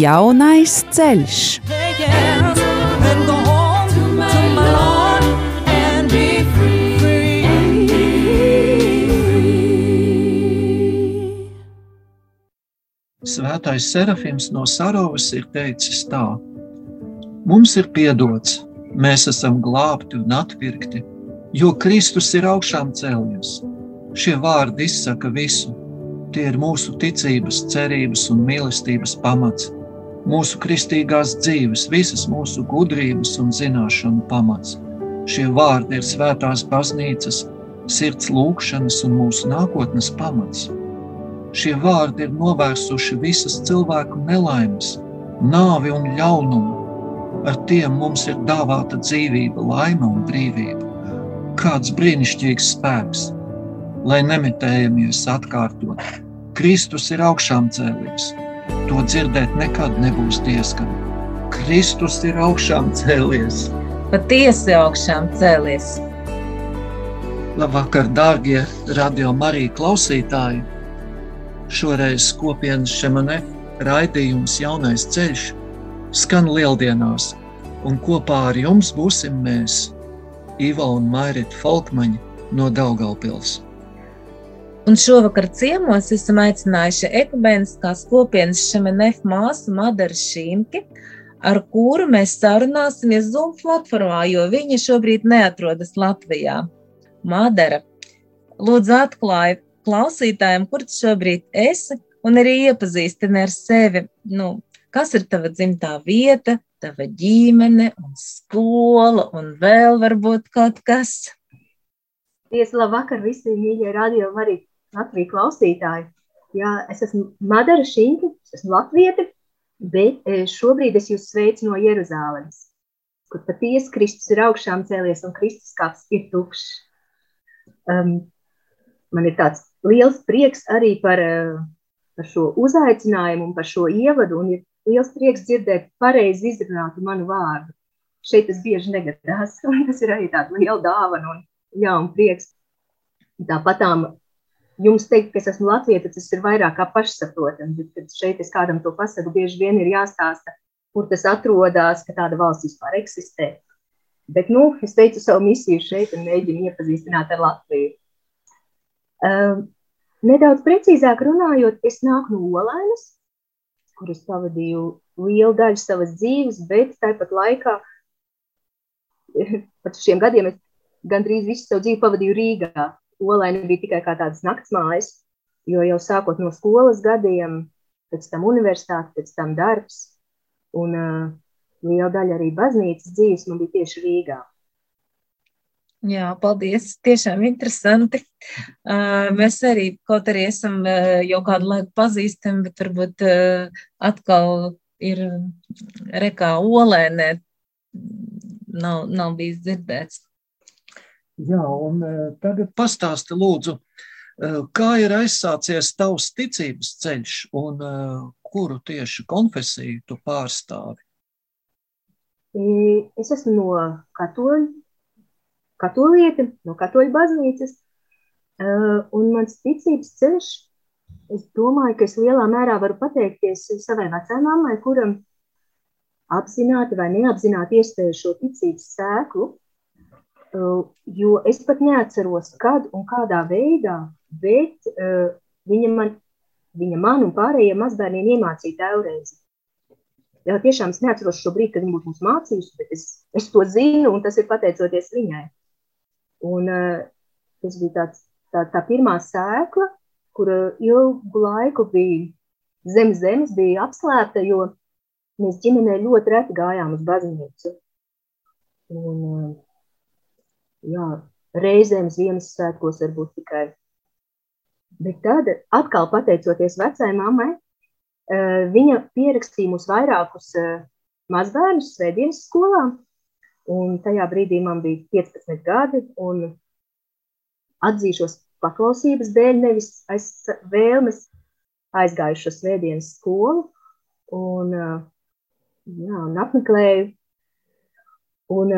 Jaunais ceļš. Svētais Serafims no Sarovas ir teicis tā: Mums ir piedots, mēs esam glābti un atpirkti, jo Kristus ir augšām cēlies. Šie vārdi izsaka visu. Tie ir mūsu ticības, cerības un mīlestības pamats, mūsu kristīgās dzīves, visas mūsu gudrības un zināšanu pamats. Šie vārdi ir svētās baznīcas, sirds lūkšanas un mūsu nākotnes pamats. Šie vārdi ir novērsuši visas cilvēku nelaimes, nāvi un ļaunumu. Ar tiem mums ir dāvāta dzīvība, laime un brīvība. Kāds brīnišķīgs spēks, lai nemitējamies atkārtot. Kristus ir augšām cēlies. To dzirdēt nekad nebūs diezgan. Kristus ir augšām cēlies. Patiesi augšām cēlies. Labvakar, dārgie radio Marija klausītāji! Šoreiz kopienas šemanē raidījums Jaunais ceļš skan lieldienās, un kopā ar jums būsim mēs, Iva un Mairita Falkmaņa no Daugaupils. Un šovakar ciemos esam aicinājuši ekumeniskās kopienas šemenef māsu Madaru Šīmki, ar kuru mēs sarunāsimies Zoom platformā, jo viņa šobrīd neatrodas Latvijā. Madara, lūdzu atklāj klausītājiem, kur tu šobrīd esi, un arī iepazīstini ar sevi. Nu, kas ir tava dzimtā vieta, tava ģimene, un skola, un vēl varbūt kaut kas. Tiesa, labvakar visiem mīļie radio arī Latvijas klausītāji. Jā, es esmu Madara Šinka, es esmu latvieta, bet šobrīd es jūs sveicu no Jeruzālēmas, kur patiesi Kristus ir augšām cēlies un Kristus kāds ir tukšs. Um, man ir tāds liels prieks arī par, par šo uzaicinājumu un par šo ievadu, un ir liels prieks dzirdēt pareizi izrunātu manu vārdu. Šeit tas bieži negadās, un tas ir arī tāda liela dāvana un, jā, un prieks. Tāpatām jums teikt, ka es esmu latvieta, tas ir vairāk kā pašsaprotami, kad šeit es kādam to pasaku, bieži vien ir jāstāsta, kur tas atrodas, ka tāda valsts vispār eksistē. Bet, nu, es veicu savu misiju šeit un mēģinu iepazīstināt ar Latviju. Um, nedaudz precīzāk runājot, es nāku no Olainas, kuras pavadīju lielu daļu savas dzīves, bet tāpat laikā, pat šiem gadiem, es gandrīz visu savu dzīvi pavadīju Rīgā. Olaina bija tikai kā tādas naktsmājas, jo jau sākot no skolas gadiem, pēc tam universitāte, pēc tam darbs, un uh, liela daļa arī baznīcas dzīves man bija tieši Rīgā. Jā, paldies. Tiešām interesanti. Mēs arī, kaut arī esam jau kādu laiku pazīstami, bet varbūt atkal ir rekā olēnē, nav, nav bijis dzirdēts. Jā, un tagad pastāsti lūdzu, kā ir aizsācies tavs ticības ceļš un kuru tieši konfesiju tu pārstāvi? Es esmu no katoļu katolieti, no katoļu baznīcas. Un mans ticības ceļš, es domāju, ka es lielā mērā varu pateikties savai vecāmai, kuram apzināti vai neapzināti iespēju šo ticības sēklu, jo es pat neatceros, kad un kādā veidā, bet uh, viņa man, viņa man un pārējiem mazbērniem iemācīja tēvreizi. Jā, tiešām es neatceros šo brīdi, kad viņa būtu mums mācījusi, bet es, es to zinu, un tas ir pateicoties viņai. Un, uh, tas bija tāds, tā, tā pirmā sēkla, kur ilgu laiku bija zem zemes, bija apslēpta, jo mēs ģimenē ļoti reti gājām uz baznīcu. Un, uh, jā, reizēm Ziemassvētkos varbūt tikai. Bet tad, atkal pateicoties vecajai mammai, uh, viņa pierakstīja mums vairākus uh, mazbērnus svētdienas skolā, un tajā brīdī man bija 15 gadi, un atzīšos paklausības dēļ, nevis aiz vēlmes aizgāju šo svētdienas skolu, un, jā, un apmeklēju. Un,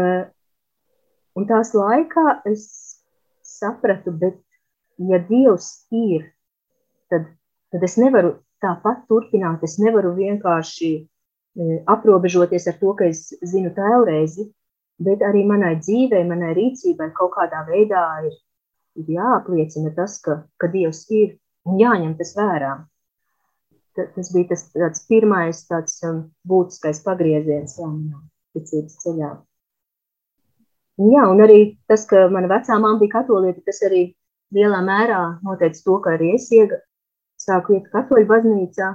un tās laikā es sapratu, bet ja Dievs ir, tad, tad es nevaru tāpat turpināt. Es nevaru vienkārši e, aprobežoties ar to, ka es zinu tēlreizi, bet arī manai dzīvei, manai rīcībai kaut kādā veidā ir, ir jāapliecina tas, ka, ka Dievs ir un jāņem tas vērā. Tas bija tas pirmais tāds um, būtiskais pagrieziens jā, ticības ceļā. Jā, un arī tas, ka mana vecā māma bija katolieta, tas arī lielā mērā noteica to, ka arī es iega, sāku iet katoļu baznīcā.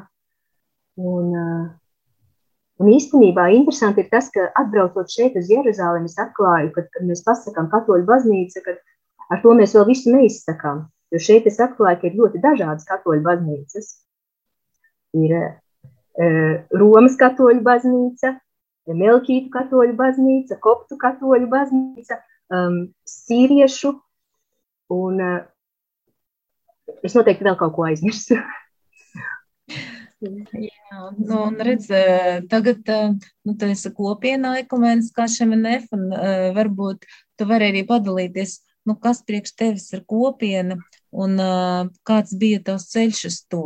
Un, un īstenībā interesanti ir tas, ka atbraucot šeit uz Jeruzalemi, es atklāju, ka, kad mēs pasakām katoļu baznīca, ka ar to mēs vēl visu neizsakām. Jo šeit es atklāju, ka ir ļoti dažādas katoļu baznīcas. Ir Romas katoļu baznīca, Melkītu katoļu baznīca, Koptu katoļu baznīca, um, Sīriešu un uh, Es noteikti vēl kaut ko aizmirsu. Jā, nu, un redz, tagad nu, tu esi kopienā ekumēnas kā šemenef, un uh, varbūt tu vari arī padalīties, nu, kas priekš tevis ir kopiena un uh, kāds bija tavs ceļš uz to?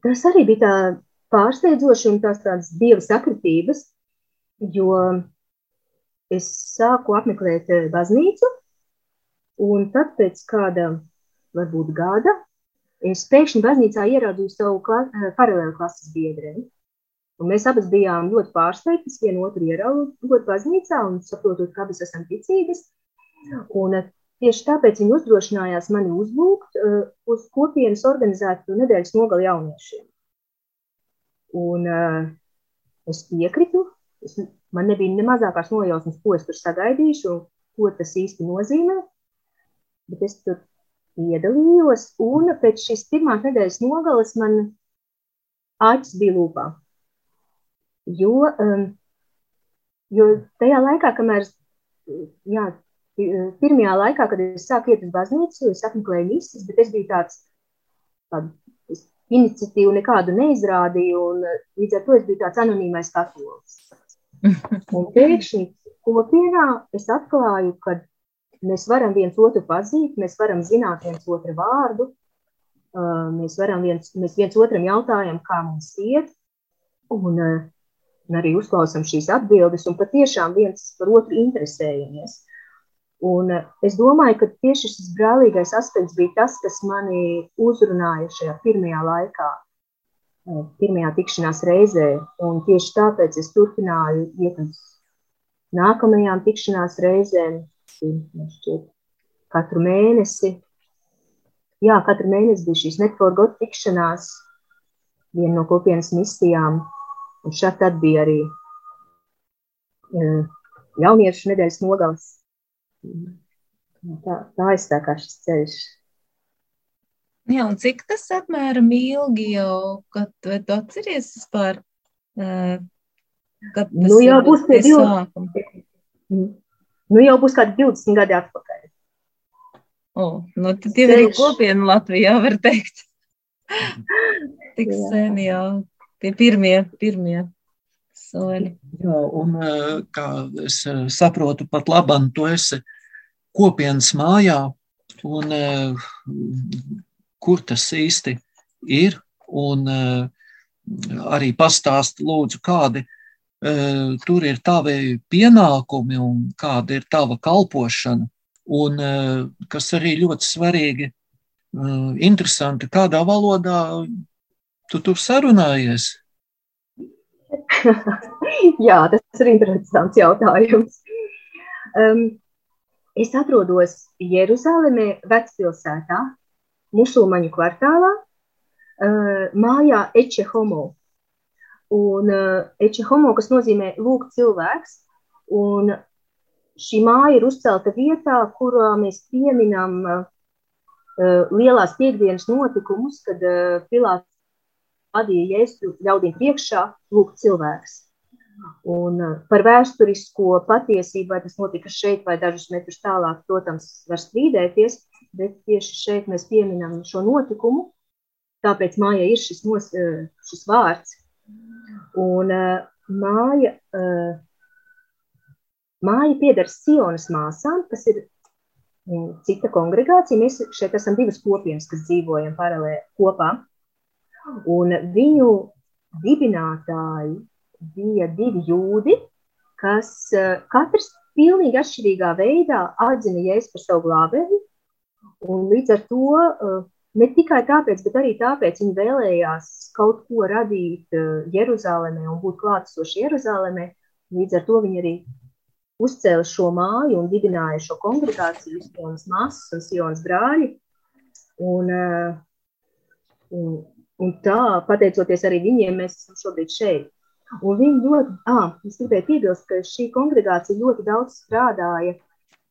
Tas arī bija tā pārsteidzoši un tās tādas dieva sakritības, jo es sāku apmeklēt baznīcu, un tad pēc kāda varbūt gada, es pēkšņi baznīcā ieraudzīju savu kla eh, paralēlu klases biedreni. Un mēs abas bijām ļoti pārsteigtas, vienu otru ieraugot baznīcā un saprotot, ka abas esam ticīgas. Un eh, tieši tāpēc viņi uzdrošinājās mani uzlūgt uz kopienas organizētu nedēļas nogali jauniešiem. Un uh, es piekritu, es, man nebija ne mazākās nojausmas, ko es tur sagaidīšu un ko tas īsti nozīmē, bet es tur piedalījos, un pēc šīs pirmās nedēļas nogales man āķis bija lūpā. Jo, um, jo tajā laikā, kamēr, jā, pirmajā laikā, kad es sāku iet uz baznīcu, es apmeklēju misijas, bet es biju tāds, tādu iniciatīvu nekādu neizrādīju, un līdz ar to es biju tāds anonīmais katolis. Un pēkšņi kopienā es atklāju, ka Mēs varam viens otru pazīt, mēs varam zināt viens otru vārdu, mēs, varam viens, mēs viens otram jautājam, kā mums iet, un, un arī uzklausām šīs atbildes, un patiešām viens par otru interesējamies. Un es domāju, ka tieši šis brālīgais aspekts bija tas, kas mani uzrunāja šajā pirmajā laikā, pirmajā tikšanās reizē. Un tieši tāpēc es turpināju iet uz nākamajām tikšanās reizēm, šķiet, katru mēnesi. Jā, katru mēnesi bija šīs netvorgot tikšanās, viena no kopienas misijām, un šeit tad bija arī uh, jauniešu nedēļas nogals. Tā, tā aizstākās šis ceļš. Jā, un cik tas apmēram ilgi jau, kad tu atceries vispār, kad tas nu, jau būs pie 20. Nu, jau būs kādi 20 gadi atpakaļ. O, nu, tad jau ir kopiena Latvijā, var teikt. Tik sen jau tie pirmie, pirmie soļi. Jā, un kā es saprotu, pat labam tu esi kopienas mājā, un kur tas īsti ir, un arī pastāst lūdzu, kādi tur ir tavi pienākumi un kāda ir tava kalpošana. Un kas arī ļoti svarīgi, interesanti, kādā valodā tu tur sarunājies? Jā, tas ir interesants jautājums. Um, es atrodos Jeruzalemē, vecpilsētā, musulmaņu kvartālā, uh, mājā Eche Homo un uh, eče homo, kas nozīmē lūgt cilvēks, un šī māja ir uzcelta vietā, kurā mēs pieminam uh, lielās piekdienas notikumus, kad uh, Pilāts vadīja Jēzu ļaudīm priekšā lūgt cilvēks. Un par vēsturisko patiesību, vai tas notika šeit vai dažus metrus tālāk, protams, var strīdēties, bet tieši šeit mēs pieminam šo notikumu, tāpēc mājai ir šis, nos, šis vārds. Un māja, māja pieder Sionas māsām, kas ir cita kongregācija. Mēs šeit esam divas kopienas, kas dzīvojam paralēli kopā. Un viņu dibinātāji bija divi jūdi, kas eh, katrs pilnīgi atšķirīgā veidā atzina Jēzu par savu glābēju. Un līdz ar to eh, ne tikai tāpēc, bet arī tāpēc viņi vēlējās kaut ko radīt eh, Jeruzalemē un būt klātesoši Jeruzalemē. Līdz ar to viņi arī uzcēla šo māju un dibināja šo kongregāciju, Sionas masas un Sionas brāļi. Un, un, un tā, pateicoties arī viņiem, mēs esam šobrīd šeit. Un viņi ļoti, ah, es gribēju piebilst, ka šī kongregācija ļoti daudz strādāja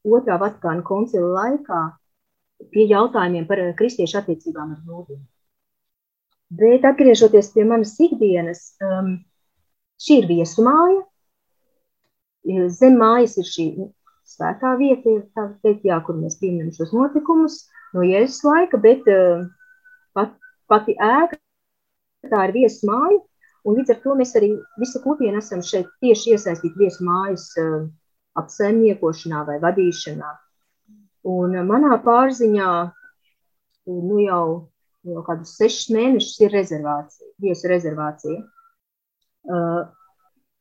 otrā Vatikāna koncila laikā pie jautājumiem par kristiešu attiecībām ar jūdiem. Bet atgriežoties pie manas ikdienas, um, šī ir viesumāja. Zem mājas ir šī svētā vieta, tā teikt, jā, kur mēs pieminam šos notikumus no Jēzus laika, bet uh, pat, pati ēka, tā ir viesumāja, Un līdz ar to mēs arī visu kopienu esam šeit tieši iesaistīti viesu mājas uh, apsaimniekošanā vai vadīšanā. Un uh, manā pārziņā nu jau, jau kādus sešus mēnešus ir rezervācija, viesu rezervācija. Uh,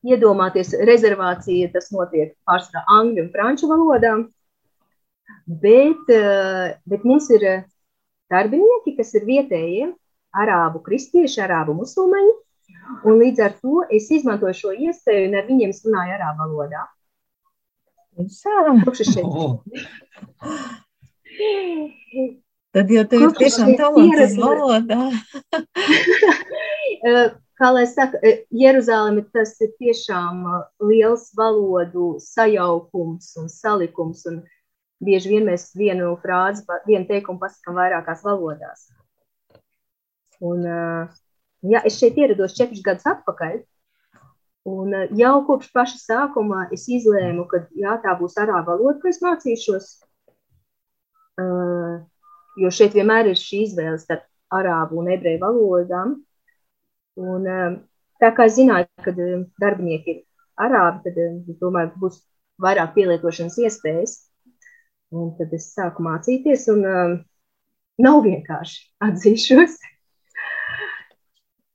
iedomāties, rezervācija tas notiek pārsvarā angļu un franču valodā, bet, uh, bet mums ir darbinieki, kas ir vietējie, arābu kristieši, arābu musulmaņi, Un līdz ar to es izmantoju šo iespēju un ar viņiem runāju arā valodā. Oh. Tad jau tev ir tiešām talants valodā. Eh, kā lai saka, eh, Jeruzaleme tas ir tiešām eh, liels valodu sajaukums un salikums. Un bieži vien mēs vienu frāzi, vienu teikumu pasakam vairākās valodās. Un, Ja, es šeit ierados četrus gadus atpakaļ, un jau kopš paša sākuma es izlēmu, ka jā, tā būs arābu valoda, ko es mācīšos. Jo šeit vienmēr ir šī izvēle starp arābu un ebreju valodām. Un, tā kā es zināju, ka darbinieki ir arābi, tad es domāju, ka būs vairāk pielietošanas iespējas. Un tad es sāku mācīties, un um, nav vienkārši atzīšos.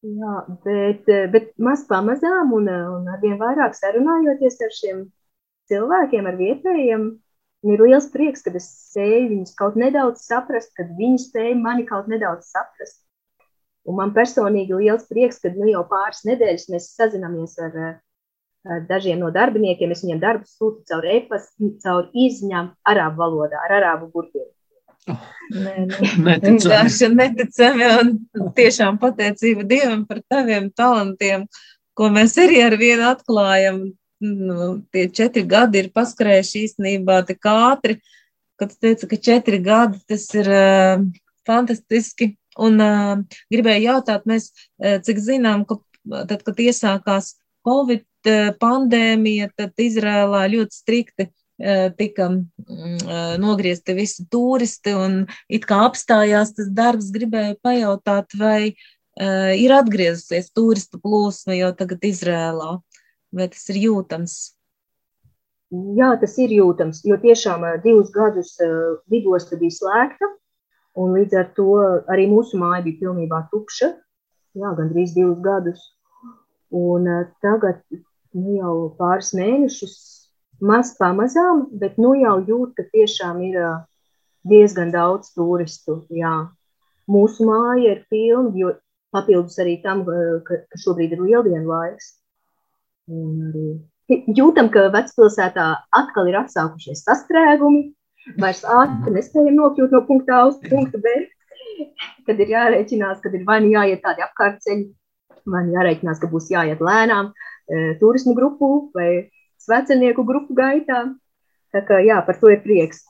Jā, bet, bet maz pamazām un, un arvien vairāk sarunājoties ar šiem cilvēkiem, ar vietējiem, ir liels prieks, ka es spēju viņus kaut nedaudz saprast, kad viņi spēja mani kaut nedaudz saprast. Un man personīgi liels prieks, ka nu, jau pāris nedēļas mēs sazināmies ar, ar dažiem no darbiniekiem. Es viņiem darbu sūtu caur e-pastu, caur izņām arābu valodā, ar arābu burtiem. Nē. Vienkārši neticami un tiešām pateicība Dievam par taviem talantiem, ko mēs arī ar vienu atklājam. Nu, tie četri gadi ir paskrējuši īstenībā tik ātri, kad tu teici, ka četri gadi tas ir uh, fantastiski. Un uh, gribēju jautāt, mēs, uh, cik zinām, ka tad, kad iesākās Covid pandēmija, tad Izrēlā ļoti strikti tika mm, nogriezti visi turisti un it kā apstājās tas darbs, gribēju pajautāt, vai ir atgriezusies turistu plūsma jau tagad Izrēlā, vai tas ir jūtams? Jā, tas ir jūtams, jo tiešām divus gadus lidosta bija slēgta, un līdz ar to arī mūsu māja bija pilnībā tukša, jā, gandrīz divus gadus. Un tagad nu, jau pāris mēnešus maz pamazām, bet nu jau jūt, ka tiešām ir diezgan daudz turistu. Jā. Mūsu māja ir pilna, jo papildus arī tam, ka, ka šobrīd ir lieldienu laiks. Un arī jūtam, ka vecpilsētā atkal ir atsākušies sastrēgumi, vairs ātri nespējam nokļūt no punkta A uz punktu B, kad ir jārēķinās, kad ir vai nu jāiet tādi apkārtceļi, vai nu jārēķinās, ka būs jāiet lēnām turismu grupu vai svecenieku grupu gaitā. Tā kā jā, par to ir prieks.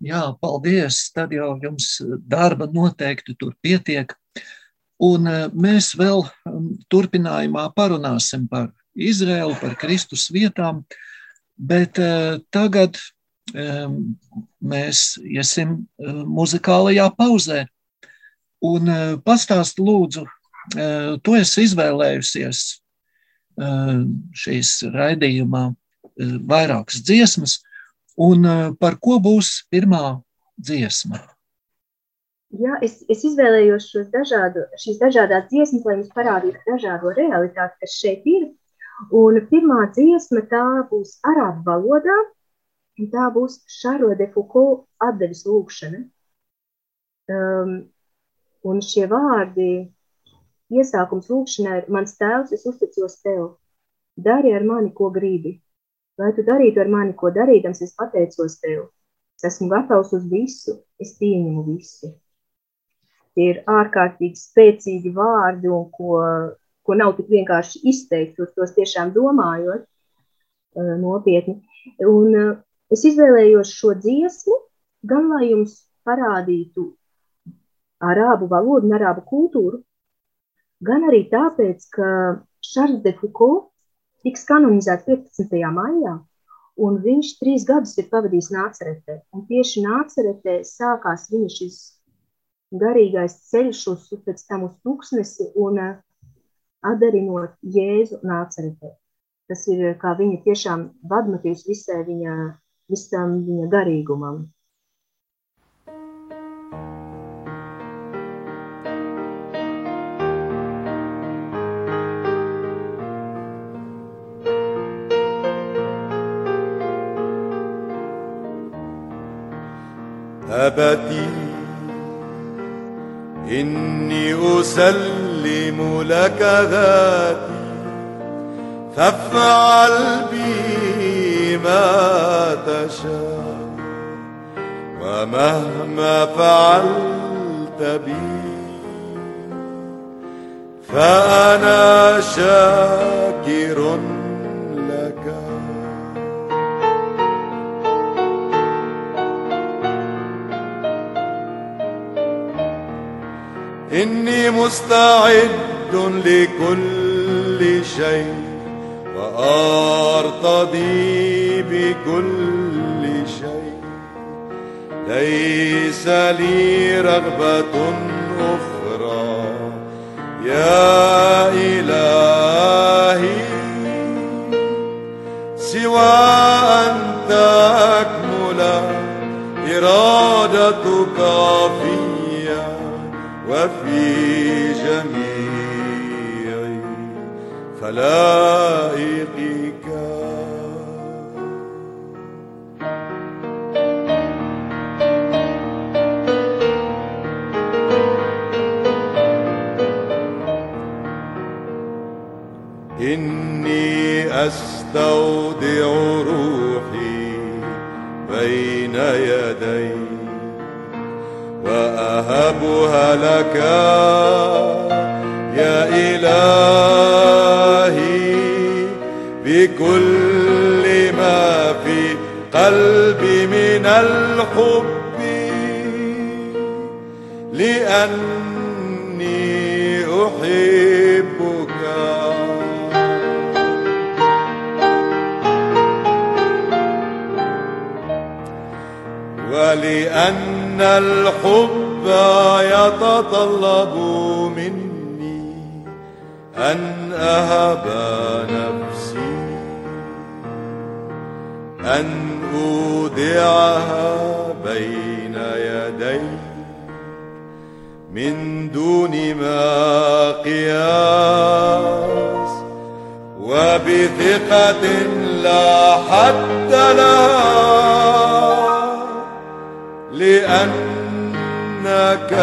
Jā, paldies. Tad jau jums darba noteikti tur pietiek. Un mēs vēl turpinājumā parunāsim par Izraēlu, par Kristus vietām, bet tagad mēs iesim muzikālajā pauzē. Un pastāst lūdzu, tu esi izvēlējusies šīs raidījumā vairākas dziesmas, un par ko būs pirmā dziesma? Jā, es, es izvēlējos dažādu, šīs dažādas dziesmas, lai jums parādītu dažādo realitāti, kas šeit ir. Un pirmā dziesma tā būs arābu valodā, un tā būs Šaro de Foucault atdevis lūkšana. Um, un šie vārdi, iesākums lūkšanai ir mans tēvs, es uzticos tev. Dari ar mani, ko gribi. Lai tu darītu ar mani, ko darīdams, es pateicos tev. Es esmu gatavs uz visu, es pieņemu visu. Tie ir ārkārtīgi spēcīgi vārdi, un ko, ko nav tik vienkārši izteikt, uz tos tiešām domājot uh, nopietni. Un uh, es izvēlējos šo dziesmu, gan lai jums parādītu arābu valodu un arābu kultūru, gan arī tāpēc, ka Šarls de Foucault tiks kanonizēts 15. maijā, un viņš trīs gadus ir pavadījis Nāceretē. Un tieši Nāceretē sākās viņa šis garīgais ceļš uz pēc tam uz tūkstnesi un uh, atdarinot Jēzu nāceretē. Tas ir kā viņa tiešām vadmotīvs visai viņa, visam viņa garīgumam. أبدي إني أسلم لك ذاتي فافعل بي ما تشاء ومهما فعلت بي فأنا شاكر إني مستعد لكل شيء وأرتضي بكل شيء. ليس لي رغبة أخرى. يا إلهي سوى أن تكمل إرادتك فيا وفي جميع خلائقك. إني أستودع روحي بين يديك وأهبها لك. يا إلهي بكل ما في قلبي من الحب لأني أحبك. ولأن الحب يتطلب مني أن أهب نفسي أن أودعها بين يديك من دون ما قياس وبثقة لا حد لها لأنك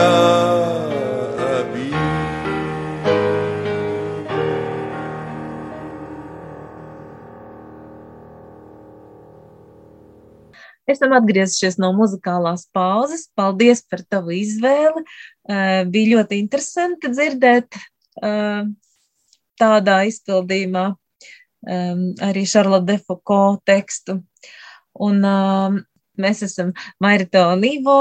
أبي Esam atgriezušies no muzikālās pauzes. Paldies par tavu izvēli. Uh, bija ļoti interesanti dzirdēt uh, tādā izpildījumā um, arī Šarlote Defoko tekstu. Un um, mēs esam Marita un Ivo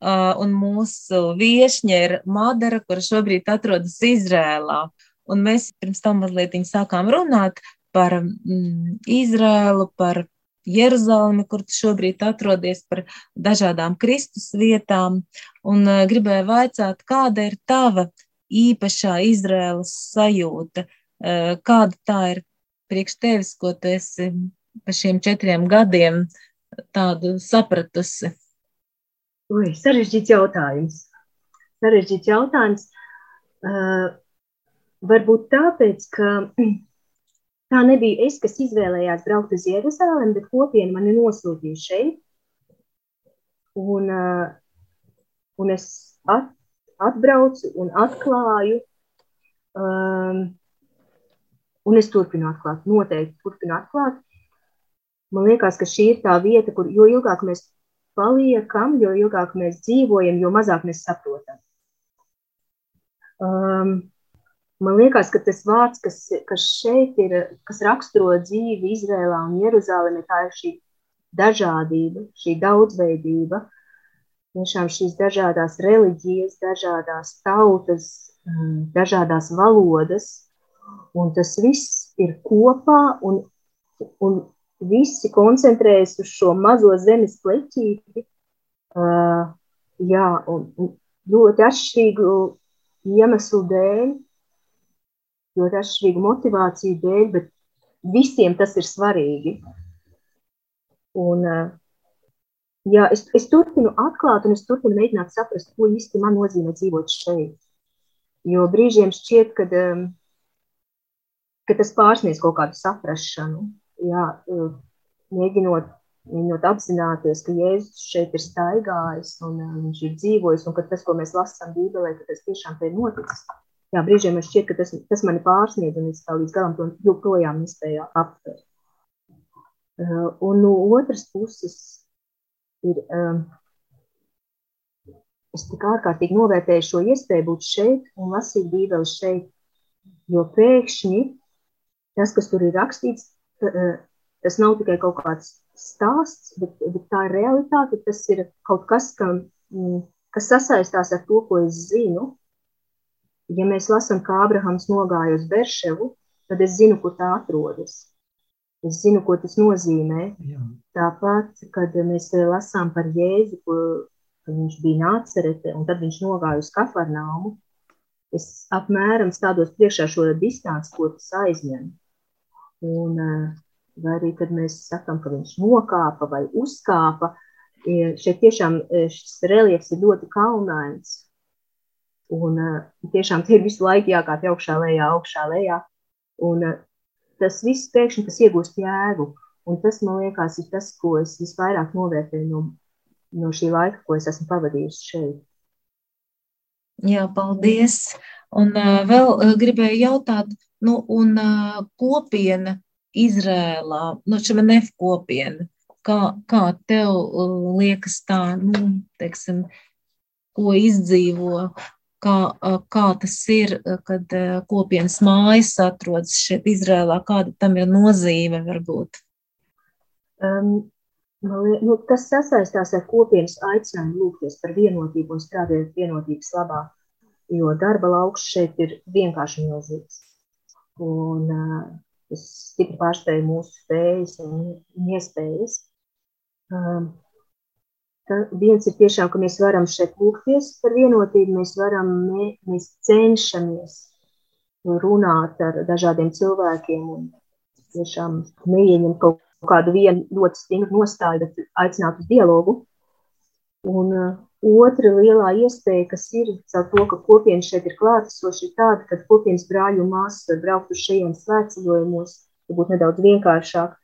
un mūsu viesņa ir Madara, kur šobrīd atrodas Izrēlā. Un mēs pirms tam mazliet sākām runāt par mm, Izrēlu, par Jeruzalemi, kur tu šobrīd atrodies, par dažādām Kristus vietām, un uh, gribēju vaicāt, kāda ir tava īpašā Izraēlas sajūta, uh, kāda tā ir priekš tevis, ko tu esi pa šiem četriem gadiem tādu sapratusi? Ui, sarežģīts jautājums. Sarežģīts jautājums. Uh, varbūt tāpēc, ka Tā nebija es, kas izvēlējās braukt uz Jeruzalemi, bet kopiena mani nosūtīja šeit. Un, uh, un es at, atbraucu un atklāju, um, un es turpinu atklāt, noteikti turpinu atklāt. Man liekas, ka šī ir tā vieta, kur jo ilgāk mēs paliekam, jo ilgāk mēs dzīvojam, jo mazāk mēs saprotam. Um, Man liekas, ka tas vārds, kas, kas šeit ir, kas raksturo dzīvi Izrēlā un Jeruzālēmē, tā ir šī dažādība, šī daudzveidība. Tiešām šīs dažādas reliģijas, dažādas tautas, mm, dažādas valodas, un tas viss ir kopā, un, un visi koncentrējas uz šo mazo zemes pleķīti. Uh, jā, un, ļoti atšķirīgu iemeslu dēļ, ļoti atšķirīgu motivāciju dēļ, bet visiem tas ir svarīgi. Un, eh, jā, es, es turpinu atklāt, un es turpinu mēģināt saprast, ko īsti man nozīmē dzīvot šeit. Jo brīžiem šķiet, ka, ka tas pārsniedz kaut kādu saprāšanu. Jā, eh, mēģinot, mēģinot apzināties, ka Jēzus šeit ir staigājis un uh, viņš ir dzīvojis, un ka tas, ko mēs lasām Bībelē, ka tas tiešām ir noticis jā, brīžiem man šķiet, ka tas, tas mani pārsniedz, un es tā līdz galam to joprojām nespēju aptvert. Uh, un no otras puses ir, es tik ārkārtīgi novērtēju šo iespēju būt šeit un lasīt bībeli šeit, jo pēkšņi tas, kas tur ir rakstīts, tas nav tikai kaut kāds stāsts, bet, bet tā ir realitāte, tas ir kaut kas, kam, mm, kas sasaistās ar to, ko es zinu, ja mēs lasām, kā Abrahams nogāja uz Berševu, tad es zinu, kur tā atrodas. Es zinu, ko tas nozīmē. Jā. Tāpat, kad mēs lasām par Jēzu, ka viņš bija nācerete, un tad viņš nogāja uz Kafarnāmu, es apmēram stādos priekšā šo distanci, ko tas aizņem. Un, vai arī, kad mēs sakām, ka viņš nokāpa vai uzkāpa, šeit tiešām šis reliefs ir ļoti kalnains, Un uh, tiešām tie ir visu laiku jākāp augšā, lejā, augšā, lejā. Un tas viss pēkšņi tas iegūst jēgu. Un tas, man liekas, ir tas, ko es visvairāk novērtēju no, no šī laika, ko es esmu pavadījusi šeit. Jā, paldies. Un uh, vēl uh, gribēju jautāt, nu, un uh, kopiena Izrēlā, nu, šim nef kopiena, kā, kā tev uh, liekas tā, nu, teiksim, ko izdzīvo kā, kā tas ir, kad kopienas mājas atrodas šeit Izrēlā, kāda tam ir nozīme varbūt? Um, liek, nu, tas sasaistās ar kopienas aicinājumu lūgties par vienotību un strādāt vienotības labā, jo darba lauks šeit ir vienkārši milzīgs. Un uh, tas stipri pārspēja mūsu spējas un, un iespējas. Um, viens ir tiešām, ka mēs varam šeit lūgties par vienotību, mēs varam, mē, mēs cenšamies runāt ar dažādiem cilvēkiem un tiešām neieņem kaut kādu vienu ļoti stingru nostāju, bet aicināt uz dialogu. Un uh, otra lielā iespēja, kas ir caur to, ka kopienas šeit ir klātesoši, ir tāda, ka kopienas brāļu māsas var braukt uz šejiem svētceļojumos, varbūt nedaudz vienkāršāk,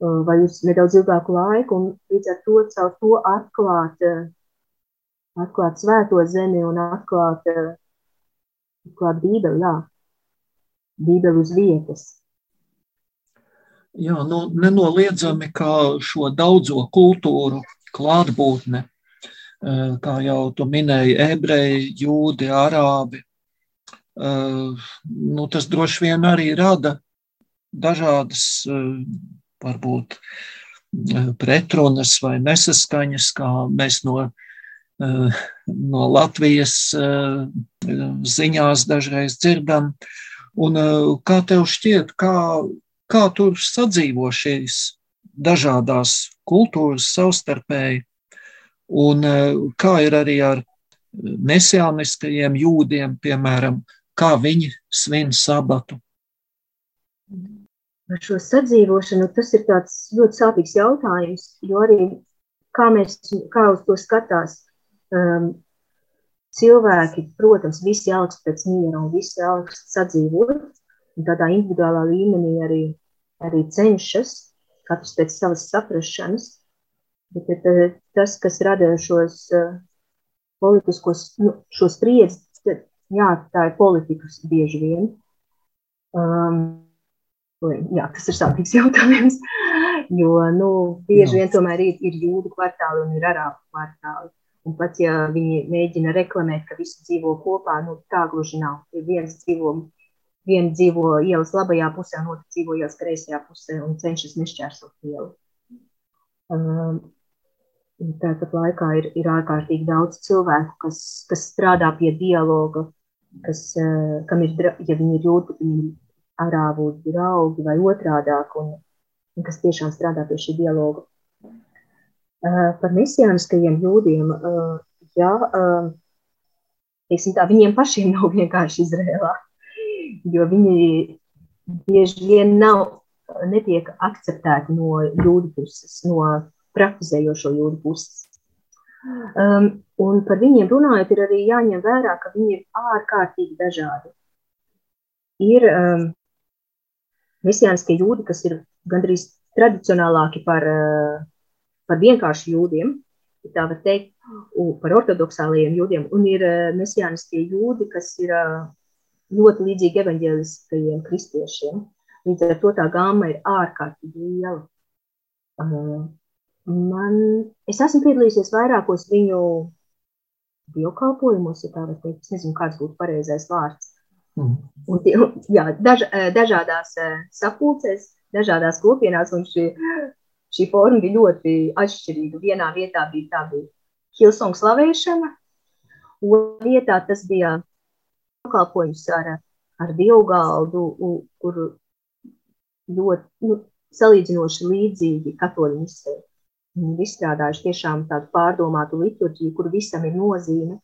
vai uz nedaudz ilgāku laiku, un līdz ar to caur to atklāt, atklāt svēto zemi un atklāt, atklāt bībeli, jā, bībeli uz vietas. Jā, nu, nenoliedzami, kā šo daudzo kultūru klātbūtne, kā jau tu minēji, ebreji, jūdi, arābi, nu, tas droši vien arī rada dažādas varbūt e, pretrunas vai nesaskaņas, kā mēs no no Latvijas ziņās dažreiz dzirdam. Un kā tev šķiet, kā, kā tur sadzīvo šīs dažādās kultūras savstarpēji, un kā ir arī ar mesiāniskajiem jūdiem, piemēram, kā viņi svin sabatu? Par šo sadzīvošanu tas ir ļoti sāpīgs jautājums, jo arī kā mēs, kā uz to skatās, um, cilvēki, protams, visi augst pēc miera un visi augst sadzīvot, un tādā individuālā līmenī arī, arī cenšas, katrs pēc savas saprašanas, bet tas, kas rada šos uh, politiskos, nu, šo spriedzi, jā, tā ir politikas bieži vien. Um, jā, tas ir sāpīgs jautājums, jo, nu, bieži jā. vien tomēr ir, ir jūdu kvartāli un ir arābu kvartāli. Un pat, ja viņi mēģina reklamēt, ka visi dzīvo kopā, nu, tā gluži nav. Ir viens dzīvo, viena dzīvo ielas labajā pusē, un otra dzīvo ielas kreisajā pusē un cenšas nešķērsot ielu. Um, Tāpat laikā ir, ir ārkārtīgi daudz cilvēku, kas, kas strādā pie dialoga, kas, uh, kam ir, ja viņi ir ir arābu draugi vai otrādāk, un, un kas tiešām strādā pie šī dialoga. Uh, par mesiāniskajiem jūdiem, uh, jā, tā, viņiem pašiem nav vienkārši Izrēlā, jo viņi bieži vien nav, netiek akceptēti no jūdu puses, no praktizējošo jūdu puses. Um, un par viņiem runājot, ir arī jāņem vērā, ka viņi ir ārkārtīgi dažādi. Ir um, mesijāniskie jūdi, kas ir gandrīz tradicionālāki par, uh, par vienkārši jūdiem, tā var teikt, par ortodoksālajiem jūdiem, un ir uh, mesijāniskie jūdi, kas ir uh, ļoti līdzīgi evaņģēliskajiem kristiešiem. Līdz ar to tā gāma ir ārkārtīgi liela. Uh, Man, es esmu piedalījusies vairākos viņu dievkalpojumos, ja tā var teikt. Es nezinu, kāds būtu pareizais vārds. Mm. Un, jā, daž, eh, dažādās eh, sapulcēs, dažādās kopienās, un šī, šī forma bija ļoti atšķirīga. Vienā vietā bija tā bija Hilsonga slavēšana, otrā vietā tas bija pakalpojums ar, ar dievgaldu, kur ļoti nu, salīdzinoši līdzīgi katoļu misē izstrādājuši tiešām tādu pārdomātu liturģiju, kur visam ir nozīme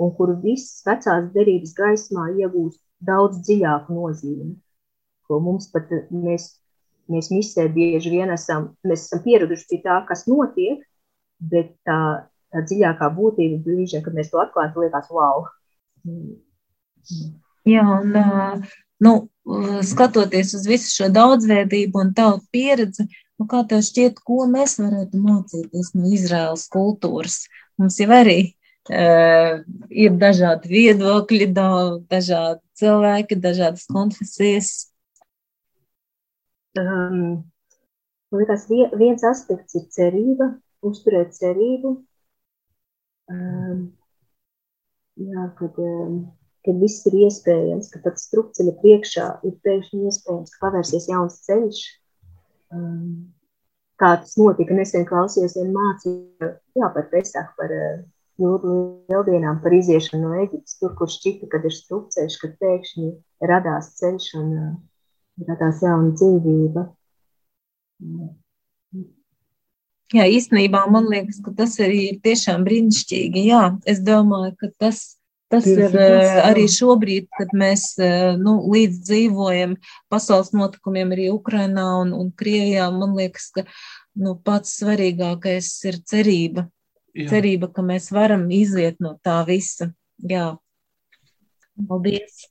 un kur viss vecās derības gaismā iegūst daudz dziļāku nozīmi. Ko mums pat mēs, mēs misē bieži vien esam, mēs esam pieraduši pie tā, kas notiek, bet tā, tā dziļākā būtība brīžiem, kad mēs to atklājam, liekas, wow. Jā, un nu, skatoties uz visu šo daudzveidību un tavu pieredzi, Nu, kā tev šķiet, ko mēs varētu mācīties no Izraēlas kultūras? Mums jau arī uh, ir dažādi viedokļi, dažādi cilvēki, dažādas konfesijas. Um, man liekas, viens aspekts ir cerība, uzturēt cerību. Um, jā, kad, um, kad viss ir iespējams, ka pat strupceļa priekšā ir pēkšņi iespējams, ka pavērsies jauns ceļš, Um, kā tas notika, nesen klausījos vienu mācību jā, par Pesaku, par uh, jūdu lieldienām, par iziešanu no Eģiptes, tur, kur šķita, kad ir strupceļš, kad pēkšņi radās ceļš un uh, radās jauna dzīvība. Jā, īstenībā man liekas, ka tas arī ir tiešām brīnišķīgi. Jā, es domāju, ka tas Tas Tieši ir tas, eh, arī šobrīd, kad mēs eh, nu, līdz dzīvojam pasaules notikumiem arī Ukrainā un, un Krievijā. Man liekas, ka nu, pats svarīgākais ir cerība. Jā. Cerība, ka mēs varam iziet no tā visa. Jā, paldies!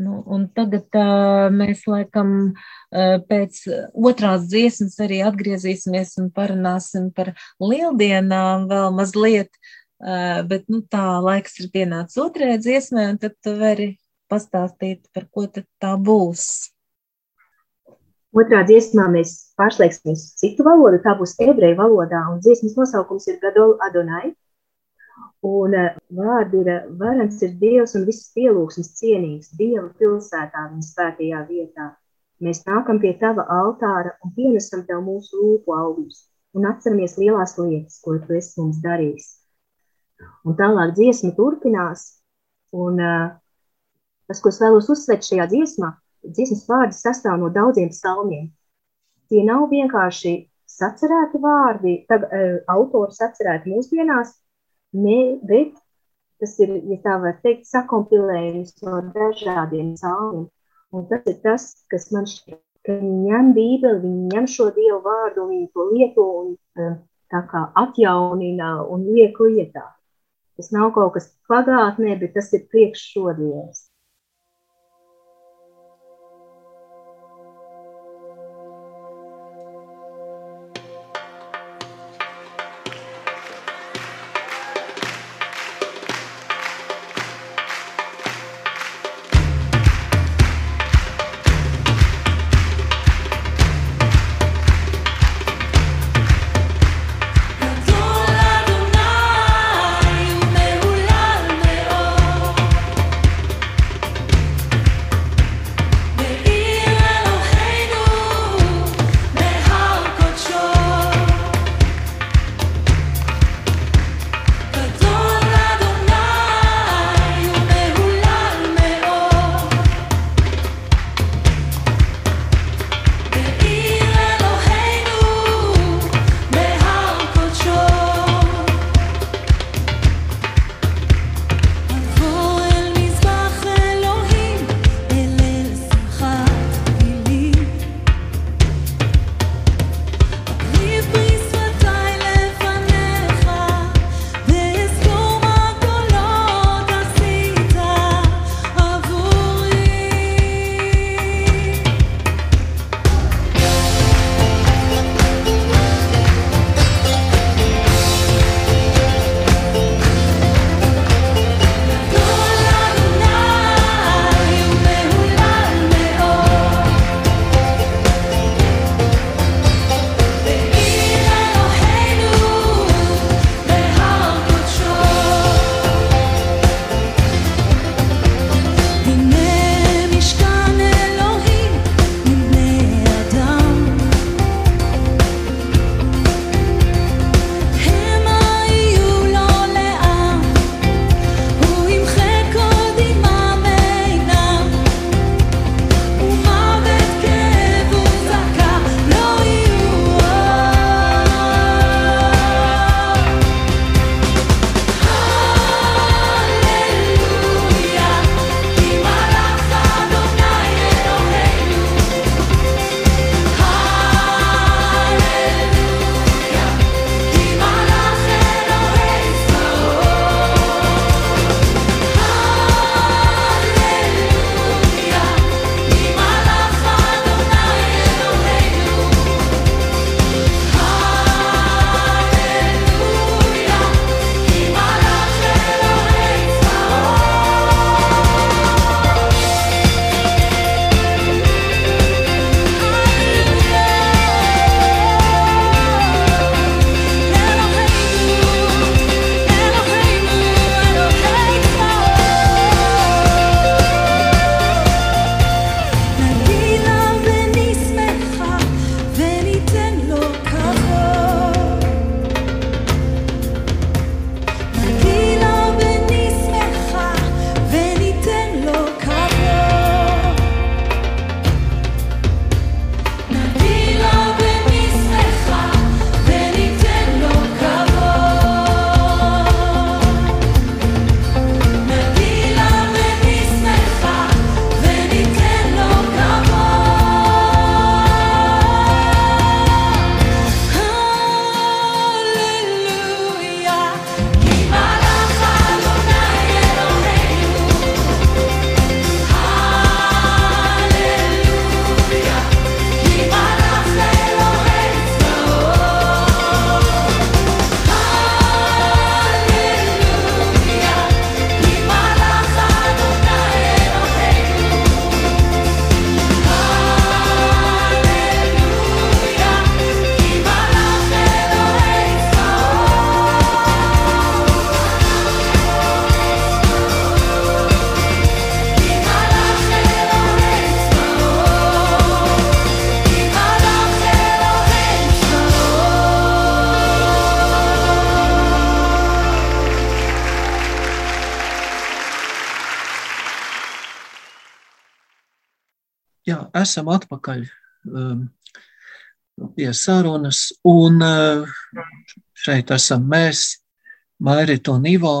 Nu, un tagad uh, mēs laikam uh, pēc otrās dziesmas arī atgriezīsimies un parunāsim par lieldienām vēl mazliet. Uh, Uh, bet nu, tā laiks ir pienācis otrajai dziesmai, un tad tu vari pastāstīt, par ko tā būs. Otrā dziesmā mēs pārslēgsimies citu valodu, tā būs ebreju valodā, un dziesmas nosaukums ir Gadol Adonai. Un uh, vārdi ir, varens ir Dievs un viss pielūgsmes cienīgs, Dieva pilsētā, viņa svētajā vietā. Mēs nākam pie tava altāra un pienesam tev mūsu lūpu augļus un atceramies lielās lietas, ko tu esi mums darījis Un tālāk dziesma turpinās. Un, uh, tas, ko es vēlos uzsvērt šajā dziesmā, dziesmas vārdi sastāv no daudziem psalmiem. Tie nav vienkārši sacerēti vārdi, tag, uh, autori sacerēti mūsdienās, ne, bet tas ir, ja tā var teikt, sakompilējums no dažādiem psalmiem. Un tas ir tas, kas man šķiet, ka viņi ņem bībeli, viņi ņem šo dievu vārdu, viņi to lieto un uh, tā kā atjaunina un liek lietā. Tas nav kaut kas pagātnē, bet tas ir priekš šodienas. Esam atpakaļ um, pie sarunas, un uh, šeit esam mēs, Mairita un Ivo,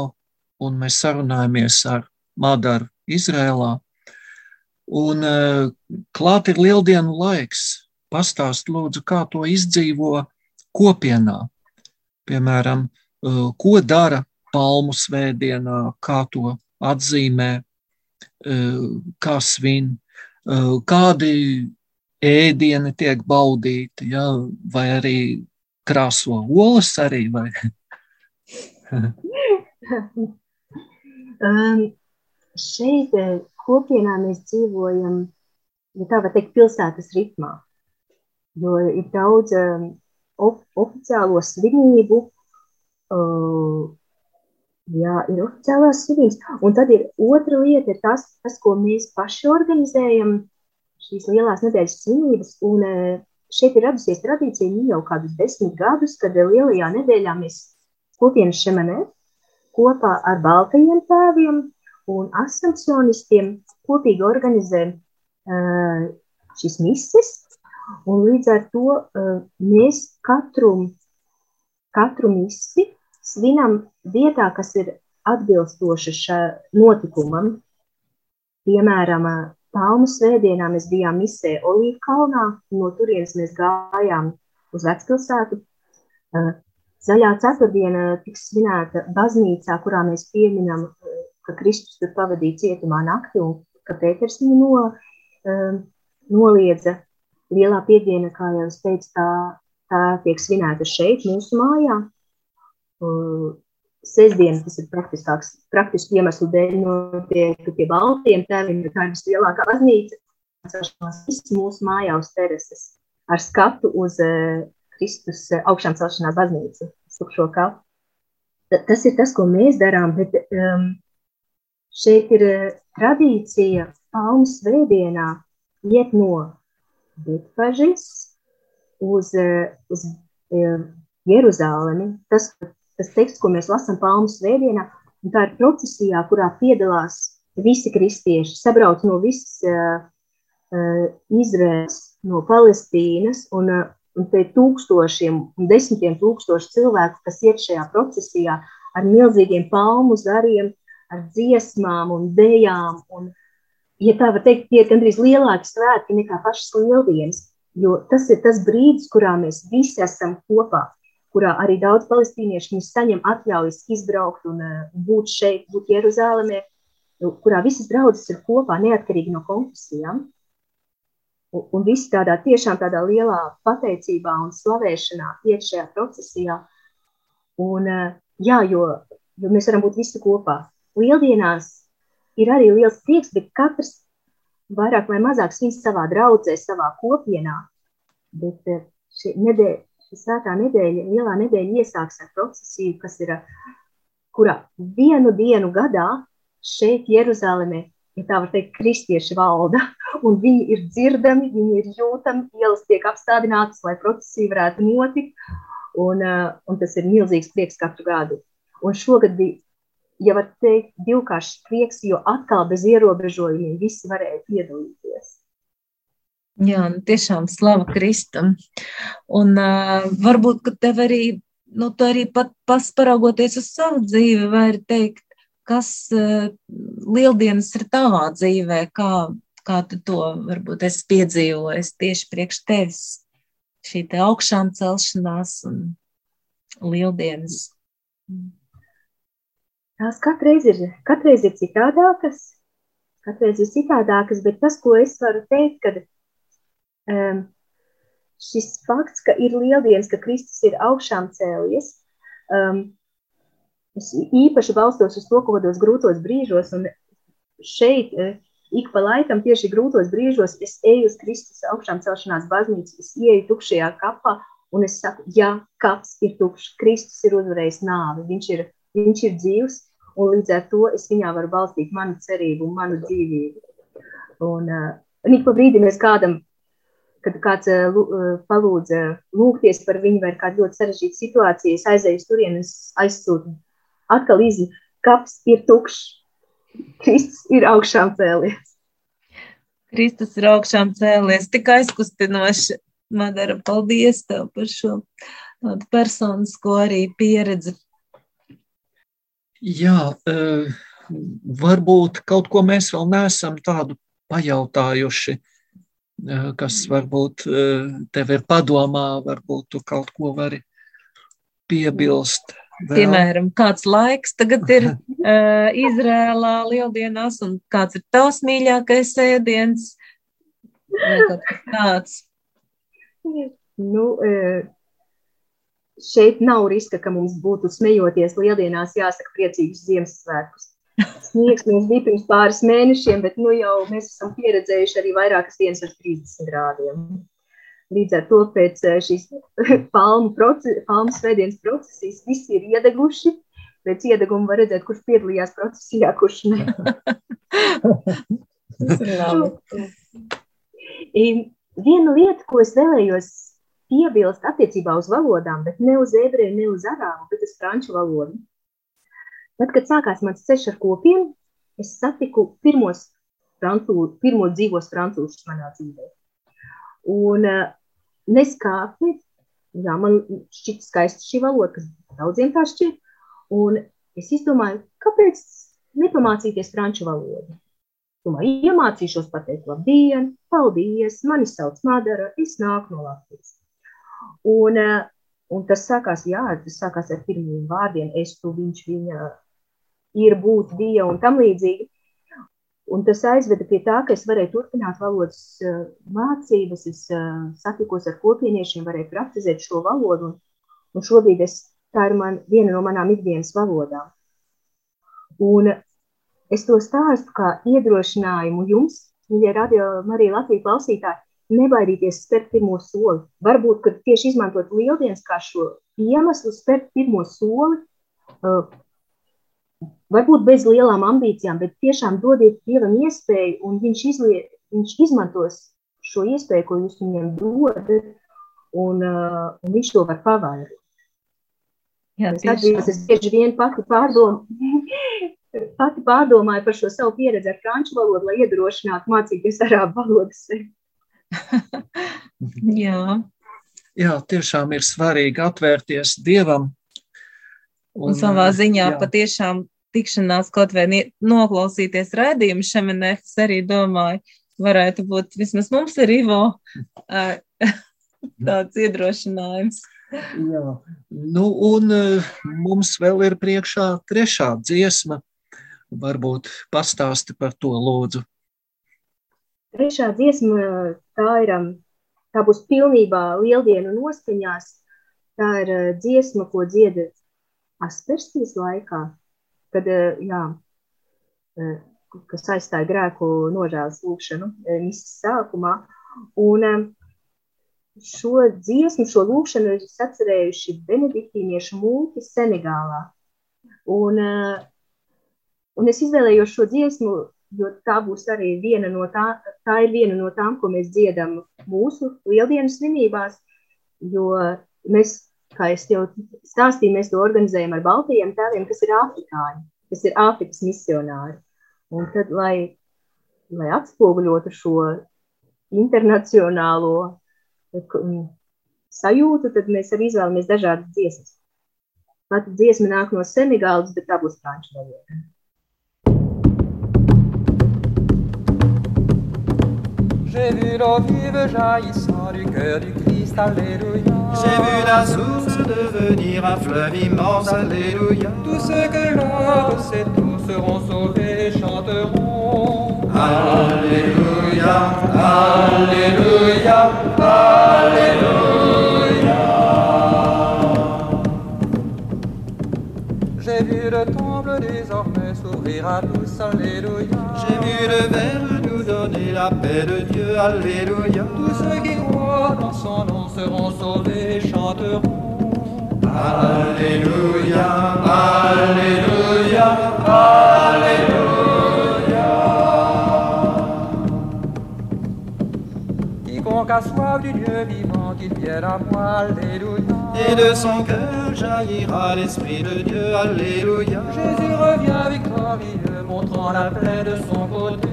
un mēs sarunājamies ar Madaru Izrēlā. Un uh, klāt ir lieldienu laiks. Pastāst lūdzu, kā to izdzīvo kopienā. Piemēram, uh, ko dara palmu svētdienā, kā to atzīmē, kā svin, kādi ēdieni tiek baudīti, ja, vai arī krāso olas arī. Um, šeit kopienā mēs dzīvojam, ja tā var teikt, pilsētas ritmā, jo ir daudz um, of, oficiālo svinību, uh, jā, ir oficiālās svinības, un tad ir otra lieta, ir tas, tas, ko mēs paši organizējam, šīs lielās nedēļas svinības, un uh, šeit ir radusies tradīcija nu jau kādus desmit gadus, kad lielajā nedēļā mēs kopienas šemanē kopā ar baltajiem tēviem un ascensionistiem kopīgi organizē uh, šīs mises, un līdz ar to uh, mēs katru, katru misi svinam vietā, kas ir atbilstoša šā notikumam. Piemēram, Palmu svētdienā mēs bijām misē Olīvu kalnā, no turienes mēs gājām uz vecpilsētu. Zaļā ceturtdiena tiks svinēta baznīcā, kurā mēs pieminam ka Kristus tur pavadīja cietumā nakti un ka Pēters viņu no, um, noliedza. Lielā piediena, kā jau es teicu, tā, tā tiek svinēta šeit, mūsu mājā. Uh, Sestdiena tas ir praktiskāks, praktiski iemeslu dēļ notiek pie Baltiem tēviem, jo tā ir vislielākā baznīca. Viss mūsu mājā uz terases ar skatu uz uh, Kristus uh, augšām celšanās baznīcu, tukšo kapu. Tas ir tas, ko mēs darām, bet um, Šeit ir eh, tradīcija Palmu svētdienā iet no Betfažas uz, eh, uz eh, Jeruzālemi. Tas, tas teksts, ko mēs lasām Palmu svētdienā, un tā ir procesijā, kurā piedalās visi kristieši, sabrauc no visas uh, uh, Izraels, no Palestīnas, un, uh, un te tūkstošiem un desmitiem tūkstoši cilvēku, kas iet šajā procesijā ar milzīgiem palmu zariem, ar dziesmām un dejām. Un, ja tā var teikt, tie ir gandrīz lielāki svētki nekā pašas lieldienas, jo tas ir tas brīdis, kurā mēs visi esam kopā, kurā arī daudz palestīniešu saņem atļaujas izbraukt un uh, būt šeit, būt Jeruzālēmē, kurā visas draudzes ir kopā, neatkarīgi no konfesijām. Un, un visi tādā tiešām tādā lielā pateicībā un slavēšanā iet šajā procesijā. Un, uh, jā, jo, jo mēs varam būt visi kopā lieldienās ir arī liels prieks, bet katrs vairāk vai mazāk svin savā draudzē, savā kopienā. Bet eh, šī nedēļa, šī svētā nedēļa, lielā nedēļa iesāks ar procesiju, kas ir, kurā vienu dienu gadā šeit Jeruzalemē, ja tā var teikt, kristieši valda, un viņi ir dzirdami, viņi ir jūtami, ielas tiek apstādinātas, lai procesija varētu notikt, un, eh, un tas ir milzīgs prieks katru gadu. Un šogad bija ja var teikt, divkāršs prieks, jo atkal bez ierobežojumiem visi varēja piedalīties. Jā, nu, tiešām slava Kristum. Un uh, varbūt, ka tev arī, nu, tu arī pat pasparaugoties uz savu dzīvi, vari teikt, kas uh, lieldienas ir tavā dzīvē, kā, kā tu to varbūt esi piedzīvojis tieši priekš tevis. Šī te augšām celšanās un lieldienas. Tās katreiz ir, katreiz ir citādākas, katreiz ir citādākas, bet tas, ko es varu teikt, kad šis fakts, ka ir lieldienas, ka Kristus ir augšām cēlies, es īpaši balstos uz to, ko vados grūtos brīžos, un šeit uh, ik pa laikam tieši grūtos brīžos es eju uz Kristus augšām celšanās baznīcu, es ieju tukšajā kapā, un es saku, jā, kaps ir tukšs, Kristus ir uzvarējis nāvi, viņš ir, viņš ir dzīvs, un līdz ar to es viņā varu balstīt manu cerību un manu dzīvību. Un, uh, un ik pa brīdim es kādam, kad kāds uh, palūdz uh, lūgties par viņu vai kādu ļoti sarežģītu situāciju, es aizēju uz turieni, es aizsūtu atkal izņu, kaps ir tukšs, Kristus ir augšām cēlies. Kristus ir augšām cēlies, tik aizkustinoši. Madara, paldies tev par šo tādu personisko arī pieredzi. Jā, eh, varbūt kaut ko mēs vēl neesam tādu pajautājuši, eh, kas varbūt tev ir padomā, varbūt tu kaut ko vari piebilst. Vēl. Piemēram, kāds laiks tagad ir uh, Izrēlā lieldienās un kāds ir tavs mīļākais ēdiens? Tāds? Nu, eh, šeit nav riska, ka mums būtu smejoties lieldienās, jāsaka, priecīgus Ziemassvētkus. Sniegs mums bija pirms pāris mēnešiem, bet nu jau mēs esam pieredzējuši arī vairākas dienas ar 30 grādiem. Līdz ar to pēc eh, šīs palmu, proces, palmu svētdienas procesijas visi ir iedeguši. Pēc iedeguma var redzēt, kurš piedalījās procesijā, kurš ne. Viena lieta, ko es vēlējos piebilst attiecībā uz valodām, bet ne uz ebreju, ne uz arābu, bet uz franču valodu. Tad, kad sākās mans ceļš ar kopienu, es satiku pirmos francū, pirmo dzīvos francūšus manā dzīvē. Un uh, neskāpni, jā, man šķita skaista šī valoda, kas daudziem tā šķiet, un es izdomāju, kāpēc nepamācīties franču valodu. Domāju, iemācīšos pateikt labdien, paldies, mani sauc Madara, es nāku no Latvijas. Un, eh, un tas sākās, jā, tas sākās ar pirmiem vārdiem, es tu, viņš, viņa, ir, būt, bija un tam līdzīgi. Un tas aizveda pie tā, ka es varēju turpināt valodas uh, mācības, es uh, satikos ar kopieniešiem, varēju praktizēt šo valodu, un, un šobrīd es, tā ir man, viena no manām ikdienas valodām. Un es to stāstu kā iedrošinājumu jums, ja radio Marija Latvija klausītāji, nebaidīties spērt pirmo soli. Varbūt, kad tieši izmantot lieldienas kā šo iemeslu spērt pirmo soli, uh, varbūt bez lielām ambīcijām, bet tiešām dodiet Dievam iespēju, un viņš, izlie, viņš izmantos šo iespēju, ko jūs viņam dodat, un, uh, un viņš to var pavairot. Jā, Es atzīstu, es bieži vien pati pārdomāju, pati pārdomāju par šo savu pieredzi ar franču valodu, lai iedrošinātu mācīties arābu valodas. Jā, Jā, tiešām ir svarīgi atvērties Dievam. Un savā ziņā jā. patiešām tikšanās kaut vai noklausīties raidījumu šemenefs arī domāju, varētu būt vismaz mums ar Ivo tāds iedrošinājums. Jā, nu, un mums vēl ir priekšā trešā dziesma. Varbūt pastāsti par to lūdzu. Trešā dziesma, tā ir, tā būs pilnībā lieldienu noskaņās. Tā ir dziesma, ko dzieda aspersijas laikā, kad, uh, jā, uh, kas aizstāja grēku nožēlas lūkšanu uh, misas sākumā. Un šo dziesmu, šo lūkšanu ir sacerējuši benediktīniešu mūki Senegālā. Un, un es izvēlējos šo dziesmu, jo tā būs arī viena no tā, tā ir viena no tām, ko mēs dziedam mūsu lieldienas svinībās, jo mēs, kā es jau stāstīju, mēs to organizējam ar Baltijiem tēviem, kas ir afrikāņi, kas ir Āfrikas misionāri. Un tad, lai, lai atspoguļotu šo internacionālo mm, sajūtu, tad mēs arī izvēlamies dažādas dziesmas. Pati dziesma nāk no Senegālas, bet būs franču valoda. J'ai vu l'eau vive jaillissant du cœur du Christ, Alléluia. J'ai vu la source devenir un fleuve immense, Alléluia. Tous ceux que l'on sait tous seront sauvés, chanteront. Alléluia, Alléluia, Alléluia. J'ai vu le temple désormais s'ouvrir à tous, Alléluia. J'ai vu le Verbe nous donner la paix de Dieu, Alléluia. Tous ceux qui croient dans son nom seront sauvés, chanteront. Alléluia, Alléluia, Alléluia. Quiconque a soif du Dieu vivant, qu'il vienne à moi, Alléluia. Et de son cœur jaillira l'Esprit de Dieu, Alléluia. Jésus revient victorieux, montrant la plaie de son côté.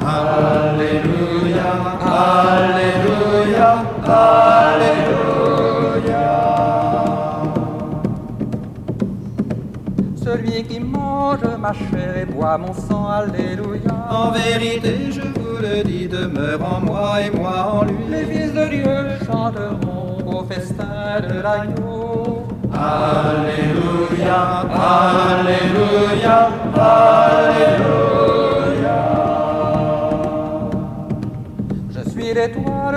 Alléluia, Alléluia, Alléluia. Celui qui mange ma chair et boit mon sang, Alléluia. En vérité, je vous le dis, demeure en moi et moi en lui. Les fils de Dieu chanteront au festin de l'agneau. Alléluia, Alléluia, Alléluia.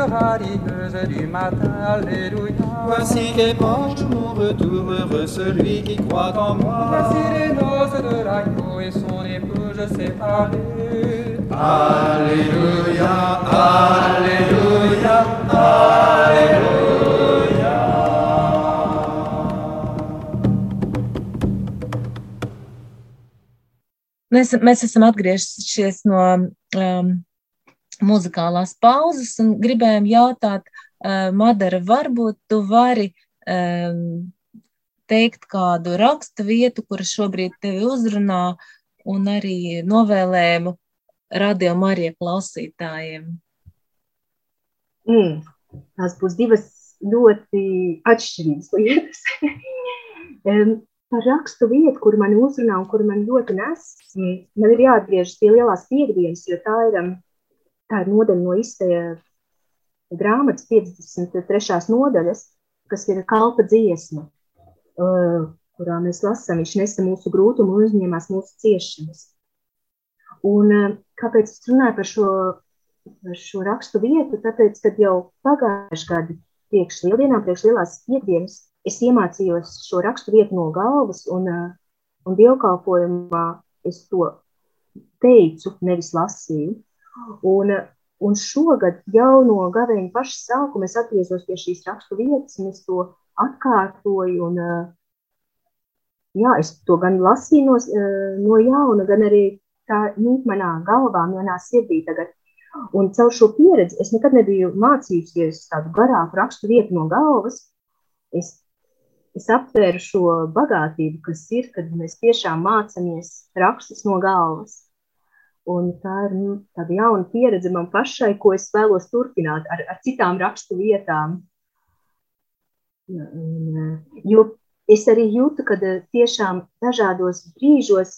Radieuse du matin, Alléluia. Voici qu'est proche mon retour, heureux celui qui croit en moi. Voici les noces de l'agneau et son épouse séparée. Alléluia, Alléluia, Alléluia. Mēs, mēs esam atgriezušies no um, muzikālās pauzes un gribējām jautāt, uh, Madara, varbūt tu vari um, teikt kādu rakstu vietu, kura šobrīd tevi uzrunā, un arī novēlējumu radio Marija klausītājiem. Mm, tās būs divas ļoti atšķirīgas lietas. um, par rakstu vietu, kur man uzrunā un kur man ļoti nes, man ir jāatgriežas pie lielās piekdienas, jo tā ir, um, tā ir nodaļa no izteja grāmatas 53. nodaļas, kas ir kalpa dziesma, uh, kurā mēs lasām, viņš nesa mūsu grūtumu un uzņēmās mūsu ciešanas. Un uh, kāpēc es runāju par šo, par šo rakstu vietu? Tāpēc, kad jau pagājuši gadi priekš lieldienām, priekš lielās piekdienas, es iemācījos šo rakstu vietu no galvas, un, un dievkalpojumā es to teicu, nevis lasīju. Un, uh, un šogad jau no gaveņa paša sākuma es atgriezos pie šīs rakstu vietas, un es to atkārtoju, un uh, jā, es to gan lasīju no, no jauna, gan arī tā nīt manā galvā, manā sirdī tagad. Un caur šo pieredzi es nekad nebiju mācījusies tādu garāku rakstu vietu no galvas. Es es aptvēru šo bagātību, kas ir, kad mēs tiešām mācāmies rakstus no galvas. Un tā ir nu, tāda jauna pieredze man pašai, ko es vēlos turpināt ar, ar citām rakstu vietām. Jo es arī jūtu, ka tiešām dažādos brīžos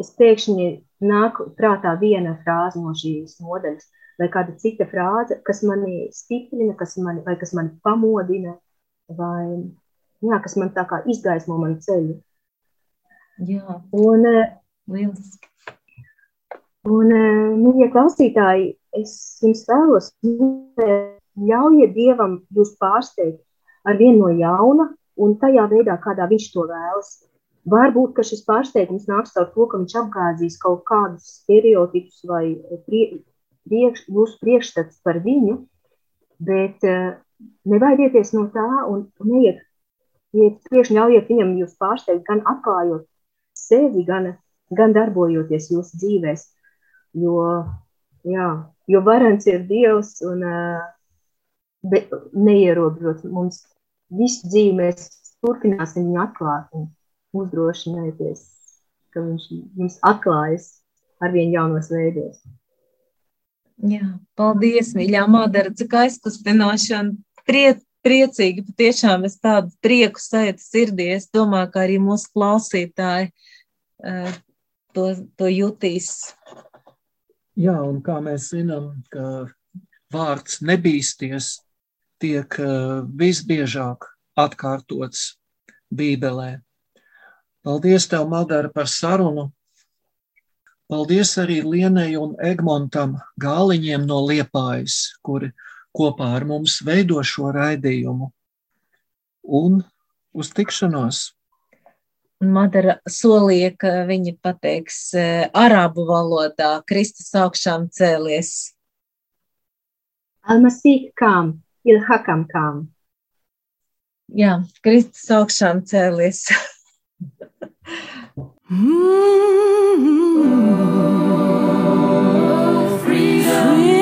es pēkšņi nāk prātā viena frāze no šīs nodaļas, vai kāda cita frāze, kas mani stiprina, kas mani, vai kas mani pamodina, vai jā, kas man tā kā izgaismo manu ceļu. Jā, Un, eh, liels. Un eh, ja klausītāji, es jums vēlos, ļaujiet Dievam jūs pārsteigt ar vienu no jauna un tajā veidā, kādā viņš to vēlas. Varbūt, šis pārsteigums nāks caur to, ka viņš apgāzīs kaut kādus stereotipus vai prie, priekš, jūsu priekšstats par viņu, bet uh, nebaidieties no tā un, neiet iet priekš, ļaujiet viņam jūs pārsteigt, gan atklājot sevi, gan, gan darbojoties jūsu dzīvēs. Jo, jā, jo varants ir Dievs un neierobežot mums visu dzīvi, mēs turpināsim viņu atklāt un uzdrošināties, ka viņš jums atklājas ar vien jaunos veidos. Jā, paldies, mīļā Madara, cik aizkustinoši un priec, priecīgi, patiešām es tādu prieku sajūtu sirdī. Es domāju, ka arī mūsu klausītāji uh, to, to jutīs. Jā, un kā mēs zinām, ka vārds nebīsties tiek uh, visbiežāk atkārtots Bībelē. Paldies, tev, Madara, par sarunu. Paldies arī Lienai un Egmontam Gāliņiem no Liepājas, kuri kopā ar mums veido šo raidījumu. Un uz tikšanos! Madara solīja, ka viņa pateiks uh, arābu valodā, Kristus augšām cēlies. Almasīk kam, ilhakam kam. Jā, Kristus augšām cēlies. freedom, freedom